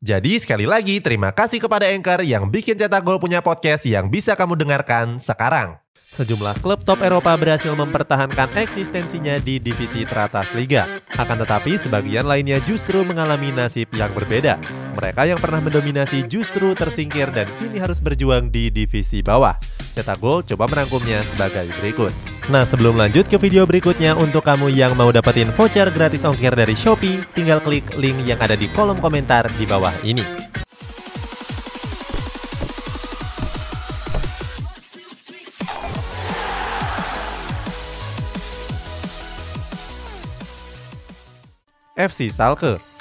Jadi sekali lagi terima kasih kepada Anchor yang bikin Cetak Gol punya podcast yang bisa kamu dengarkan sekarang. Sejumlah klub top Eropa berhasil mempertahankan eksistensinya di divisi teratas liga. Akan tetapi sebagian lainnya justru mengalami nasib yang berbeda. Mereka yang pernah mendominasi justru tersingkir dan kini harus berjuang di divisi bawah. Cetak Gol coba merangkumnya sebagai berikut. Nah sebelum lanjut ke video berikutnya, untuk kamu yang mau dapetin voucher gratis ongkir dari Shopee, tinggal klik link yang ada di kolom komentar di bawah ini. FC Salke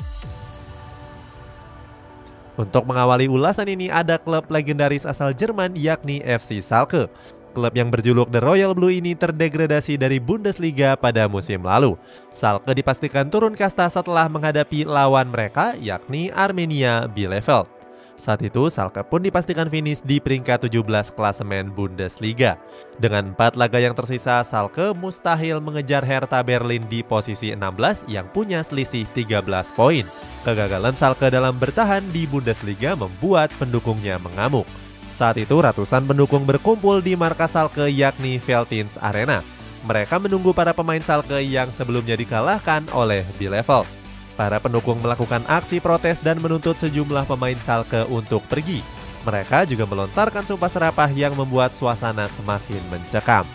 untuk mengawali ulasan ini ada klub legendaris asal Jerman yakni FC Salke. Klub yang berjuluk The Royal Blue ini terdegradasi dari Bundesliga pada musim lalu. Salke dipastikan turun kasta setelah menghadapi lawan mereka yakni Armenia Bielefeld. Saat itu, Salke pun dipastikan finish di peringkat 17 klasemen Bundesliga. Dengan empat laga yang tersisa, Salke mustahil mengejar Hertha Berlin di posisi 16 yang punya selisih 13 poin. Kegagalan Salke dalam bertahan di Bundesliga membuat pendukungnya mengamuk. Saat itu, ratusan pendukung berkumpul di markas Salke yakni Veltins Arena. Mereka menunggu para pemain Salke yang sebelumnya dikalahkan oleh Bielefeld. Para pendukung melakukan aksi protes dan menuntut sejumlah pemain Salke untuk pergi. Mereka juga melontarkan sumpah serapah yang membuat suasana semakin mencekam.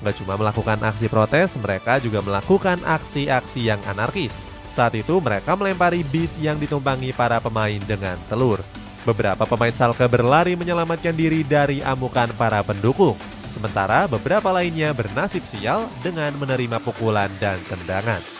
Gak cuma melakukan aksi protes, mereka juga melakukan aksi-aksi yang anarkis. Saat itu mereka melempari bis yang ditumpangi para pemain dengan telur. Beberapa pemain Salke berlari menyelamatkan diri dari amukan para pendukung. Sementara beberapa lainnya bernasib sial dengan menerima pukulan dan tendangan.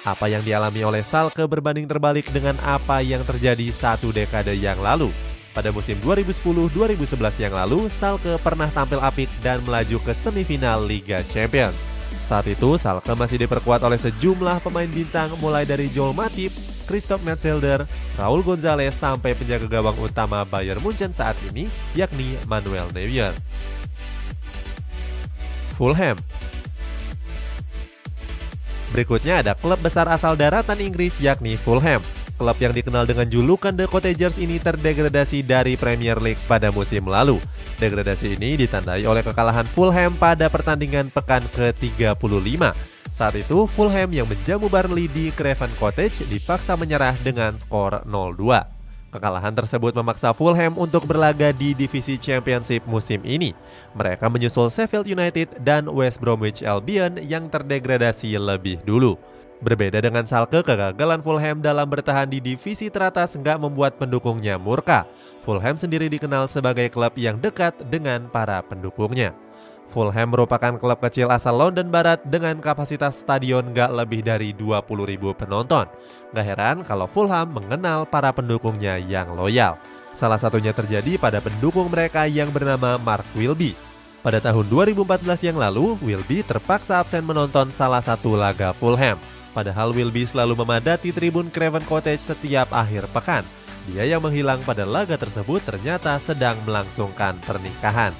Apa yang dialami oleh Salke berbanding terbalik dengan apa yang terjadi satu dekade yang lalu. Pada musim 2010-2011 yang lalu, Salke pernah tampil apik dan melaju ke semifinal Liga Champions. Saat itu, Salke masih diperkuat oleh sejumlah pemain bintang mulai dari Joel Matip, Christoph Metzelder, Raul Gonzalez sampai penjaga gawang utama Bayern Munchen saat ini, yakni Manuel Neuer. Fulham Berikutnya ada klub besar asal daratan Inggris yakni Fulham. Klub yang dikenal dengan julukan The Cottagers ini terdegradasi dari Premier League pada musim lalu. Degradasi ini ditandai oleh kekalahan Fulham pada pertandingan pekan ke-35. Saat itu, Fulham yang menjamu Burnley di Craven Cottage dipaksa menyerah dengan skor 0-2. Kekalahan tersebut memaksa Fulham untuk berlaga di divisi Championship musim ini. Mereka menyusul Sheffield United dan West Bromwich Albion yang terdegradasi lebih dulu. Berbeda dengan Salke, kegagalan Fulham dalam bertahan di divisi teratas nggak membuat pendukungnya murka. Fulham sendiri dikenal sebagai klub yang dekat dengan para pendukungnya. Fulham merupakan klub kecil asal London Barat dengan kapasitas stadion gak lebih dari 20 ribu penonton. Gak heran kalau Fulham mengenal para pendukungnya yang loyal. Salah satunya terjadi pada pendukung mereka yang bernama Mark Wilby. Pada tahun 2014 yang lalu, Wilby terpaksa absen menonton salah satu laga Fulham. Padahal Wilby selalu memadati tribun Craven Cottage setiap akhir pekan. Dia yang menghilang pada laga tersebut ternyata sedang melangsungkan pernikahan.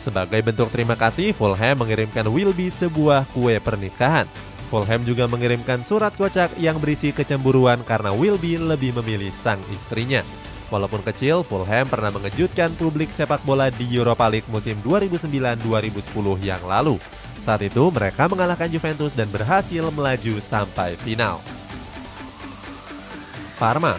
Sebagai bentuk terima kasih, Fulham mengirimkan Wilby sebuah kue pernikahan. Fulham juga mengirimkan surat kocak yang berisi kecemburuan karena Wilby lebih memilih sang istrinya. Walaupun kecil, Fulham pernah mengejutkan publik sepak bola di Europa League musim 2009-2010 yang lalu. Saat itu mereka mengalahkan Juventus dan berhasil melaju sampai final. Parma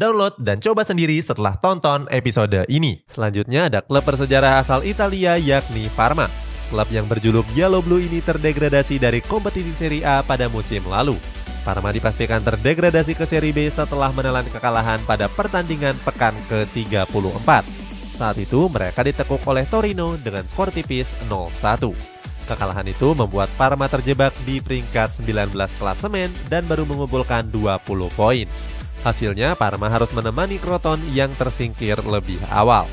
Download dan coba sendiri setelah tonton episode ini. Selanjutnya ada klub bersejarah asal Italia yakni Parma. Klub yang berjuluk Yellow Blue ini terdegradasi dari kompetisi Serie A pada musim lalu. Parma dipastikan terdegradasi ke Serie B setelah menelan kekalahan pada pertandingan pekan ke-34. Saat itu mereka ditekuk oleh Torino dengan skor tipis 0-1. Kekalahan itu membuat Parma terjebak di peringkat 19 klasemen dan baru mengumpulkan 20 poin. Hasilnya Parma harus menemani Kroton yang tersingkir lebih awal.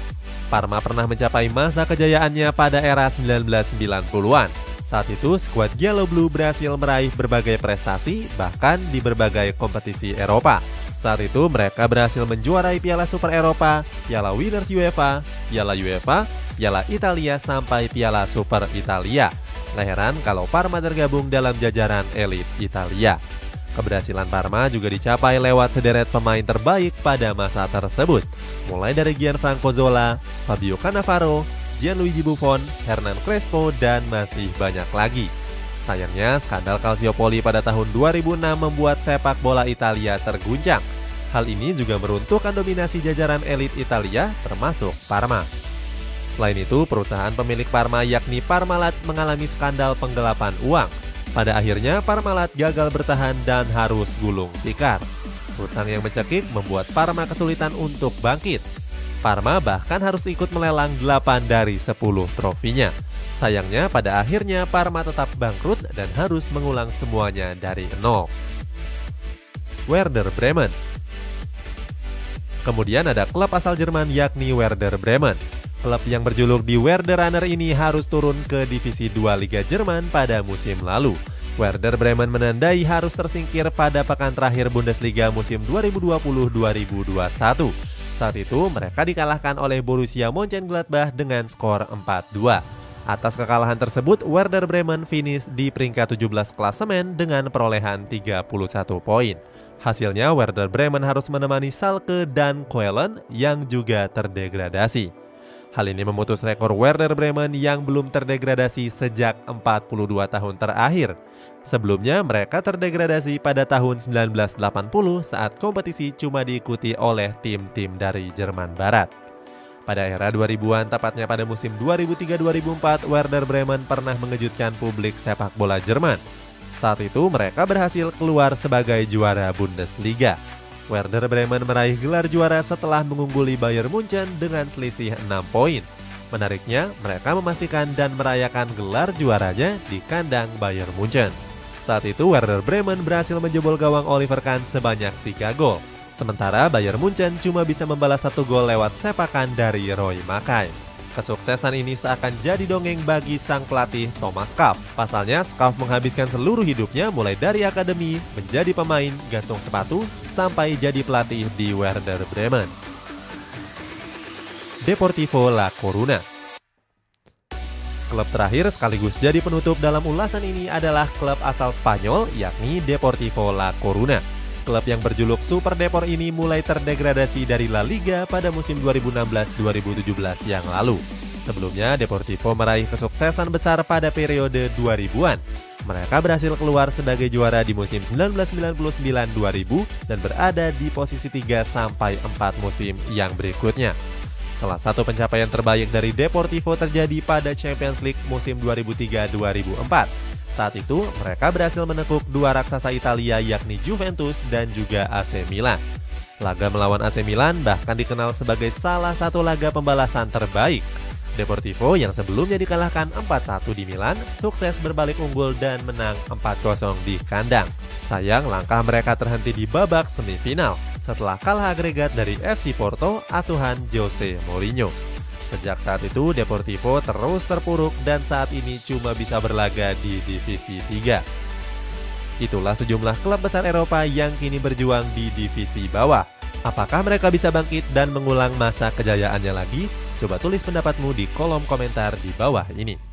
Parma pernah mencapai masa kejayaannya pada era 1990-an. Saat itu, skuad Yellow Blue berhasil meraih berbagai prestasi, bahkan di berbagai kompetisi Eropa. Saat itu, mereka berhasil menjuarai Piala Super Eropa, Piala Winners UEFA, Piala UEFA, Piala Italia sampai Piala Super Italia. Leheran kalau Parma tergabung dalam jajaran elit Italia. Keberhasilan Parma juga dicapai lewat sederet pemain terbaik pada masa tersebut, mulai dari Gianfranco Zola, Fabio Cannavaro, Gianluigi Buffon, Hernan Crespo, dan masih banyak lagi. Sayangnya, skandal Calciopoli pada tahun 2006 membuat sepak bola Italia terguncang. Hal ini juga meruntuhkan dominasi jajaran elit Italia, termasuk Parma. Selain itu, perusahaan pemilik Parma yakni Parmalat mengalami skandal penggelapan uang – pada akhirnya Parmalat gagal bertahan dan harus gulung tikar. Hutang yang mencekik membuat Parma kesulitan untuk bangkit. Parma bahkan harus ikut melelang 8 dari 10 trofinya. Sayangnya pada akhirnya Parma tetap bangkrut dan harus mengulang semuanya dari nol. Werder Bremen Kemudian ada klub asal Jerman yakni Werder Bremen. Klub yang berjuluk di Werder Runner ini harus turun ke Divisi 2 Liga Jerman pada musim lalu. Werder Bremen menandai harus tersingkir pada pekan terakhir Bundesliga musim 2020-2021. Saat itu mereka dikalahkan oleh Borussia Mönchengladbach dengan skor 4-2. Atas kekalahan tersebut, Werder Bremen finish di peringkat 17 klasemen dengan perolehan 31 poin. Hasilnya, Werder Bremen harus menemani Salke dan Koelen yang juga terdegradasi. Hal ini memutus rekor Werder Bremen yang belum terdegradasi sejak 42 tahun terakhir. Sebelumnya mereka terdegradasi pada tahun 1980 saat kompetisi cuma diikuti oleh tim-tim dari Jerman Barat. Pada era 2000-an, tepatnya pada musim 2003-2004, Werder Bremen pernah mengejutkan publik sepak bola Jerman. Saat itu mereka berhasil keluar sebagai juara Bundesliga. Werder Bremen meraih gelar juara setelah mengungguli Bayern Munchen dengan selisih 6 poin. Menariknya, mereka memastikan dan merayakan gelar juaranya di kandang Bayern Munchen. Saat itu Werder Bremen berhasil menjebol gawang Oliver Kahn sebanyak 3 gol. Sementara Bayern Munchen cuma bisa membalas satu gol lewat sepakan dari Roy Makai. Kesuksesan ini seakan jadi dongeng bagi sang pelatih Thomas Kapp. Pasalnya, Kapp menghabiskan seluruh hidupnya mulai dari akademi, menjadi pemain, gantung sepatu, sampai jadi pelatih di Werder Bremen. Deportivo La Coruna Klub terakhir sekaligus jadi penutup dalam ulasan ini adalah klub asal Spanyol yakni Deportivo La Coruna. Klub yang berjuluk Super Depor ini mulai terdegradasi dari La Liga pada musim 2016-2017 yang lalu. Sebelumnya, Deportivo meraih kesuksesan besar pada periode 2000-an. Mereka berhasil keluar sebagai juara di musim 1999-2000 dan berada di posisi 3 sampai 4 musim yang berikutnya. Salah satu pencapaian terbaik dari Deportivo terjadi pada Champions League musim 2003-2004 saat itu, mereka berhasil menekuk dua raksasa Italia yakni Juventus dan juga AC Milan. Laga melawan AC Milan bahkan dikenal sebagai salah satu laga pembalasan terbaik. Deportivo yang sebelumnya dikalahkan 4-1 di Milan, sukses berbalik unggul dan menang 4-0 di kandang. Sayang langkah mereka terhenti di babak semifinal setelah kalah agregat dari FC Porto asuhan Jose Mourinho. Sejak saat itu Deportivo terus terpuruk dan saat ini cuma bisa berlaga di divisi 3. Itulah sejumlah klub besar Eropa yang kini berjuang di divisi bawah. Apakah mereka bisa bangkit dan mengulang masa kejayaannya lagi? Coba tulis pendapatmu di kolom komentar di bawah ini.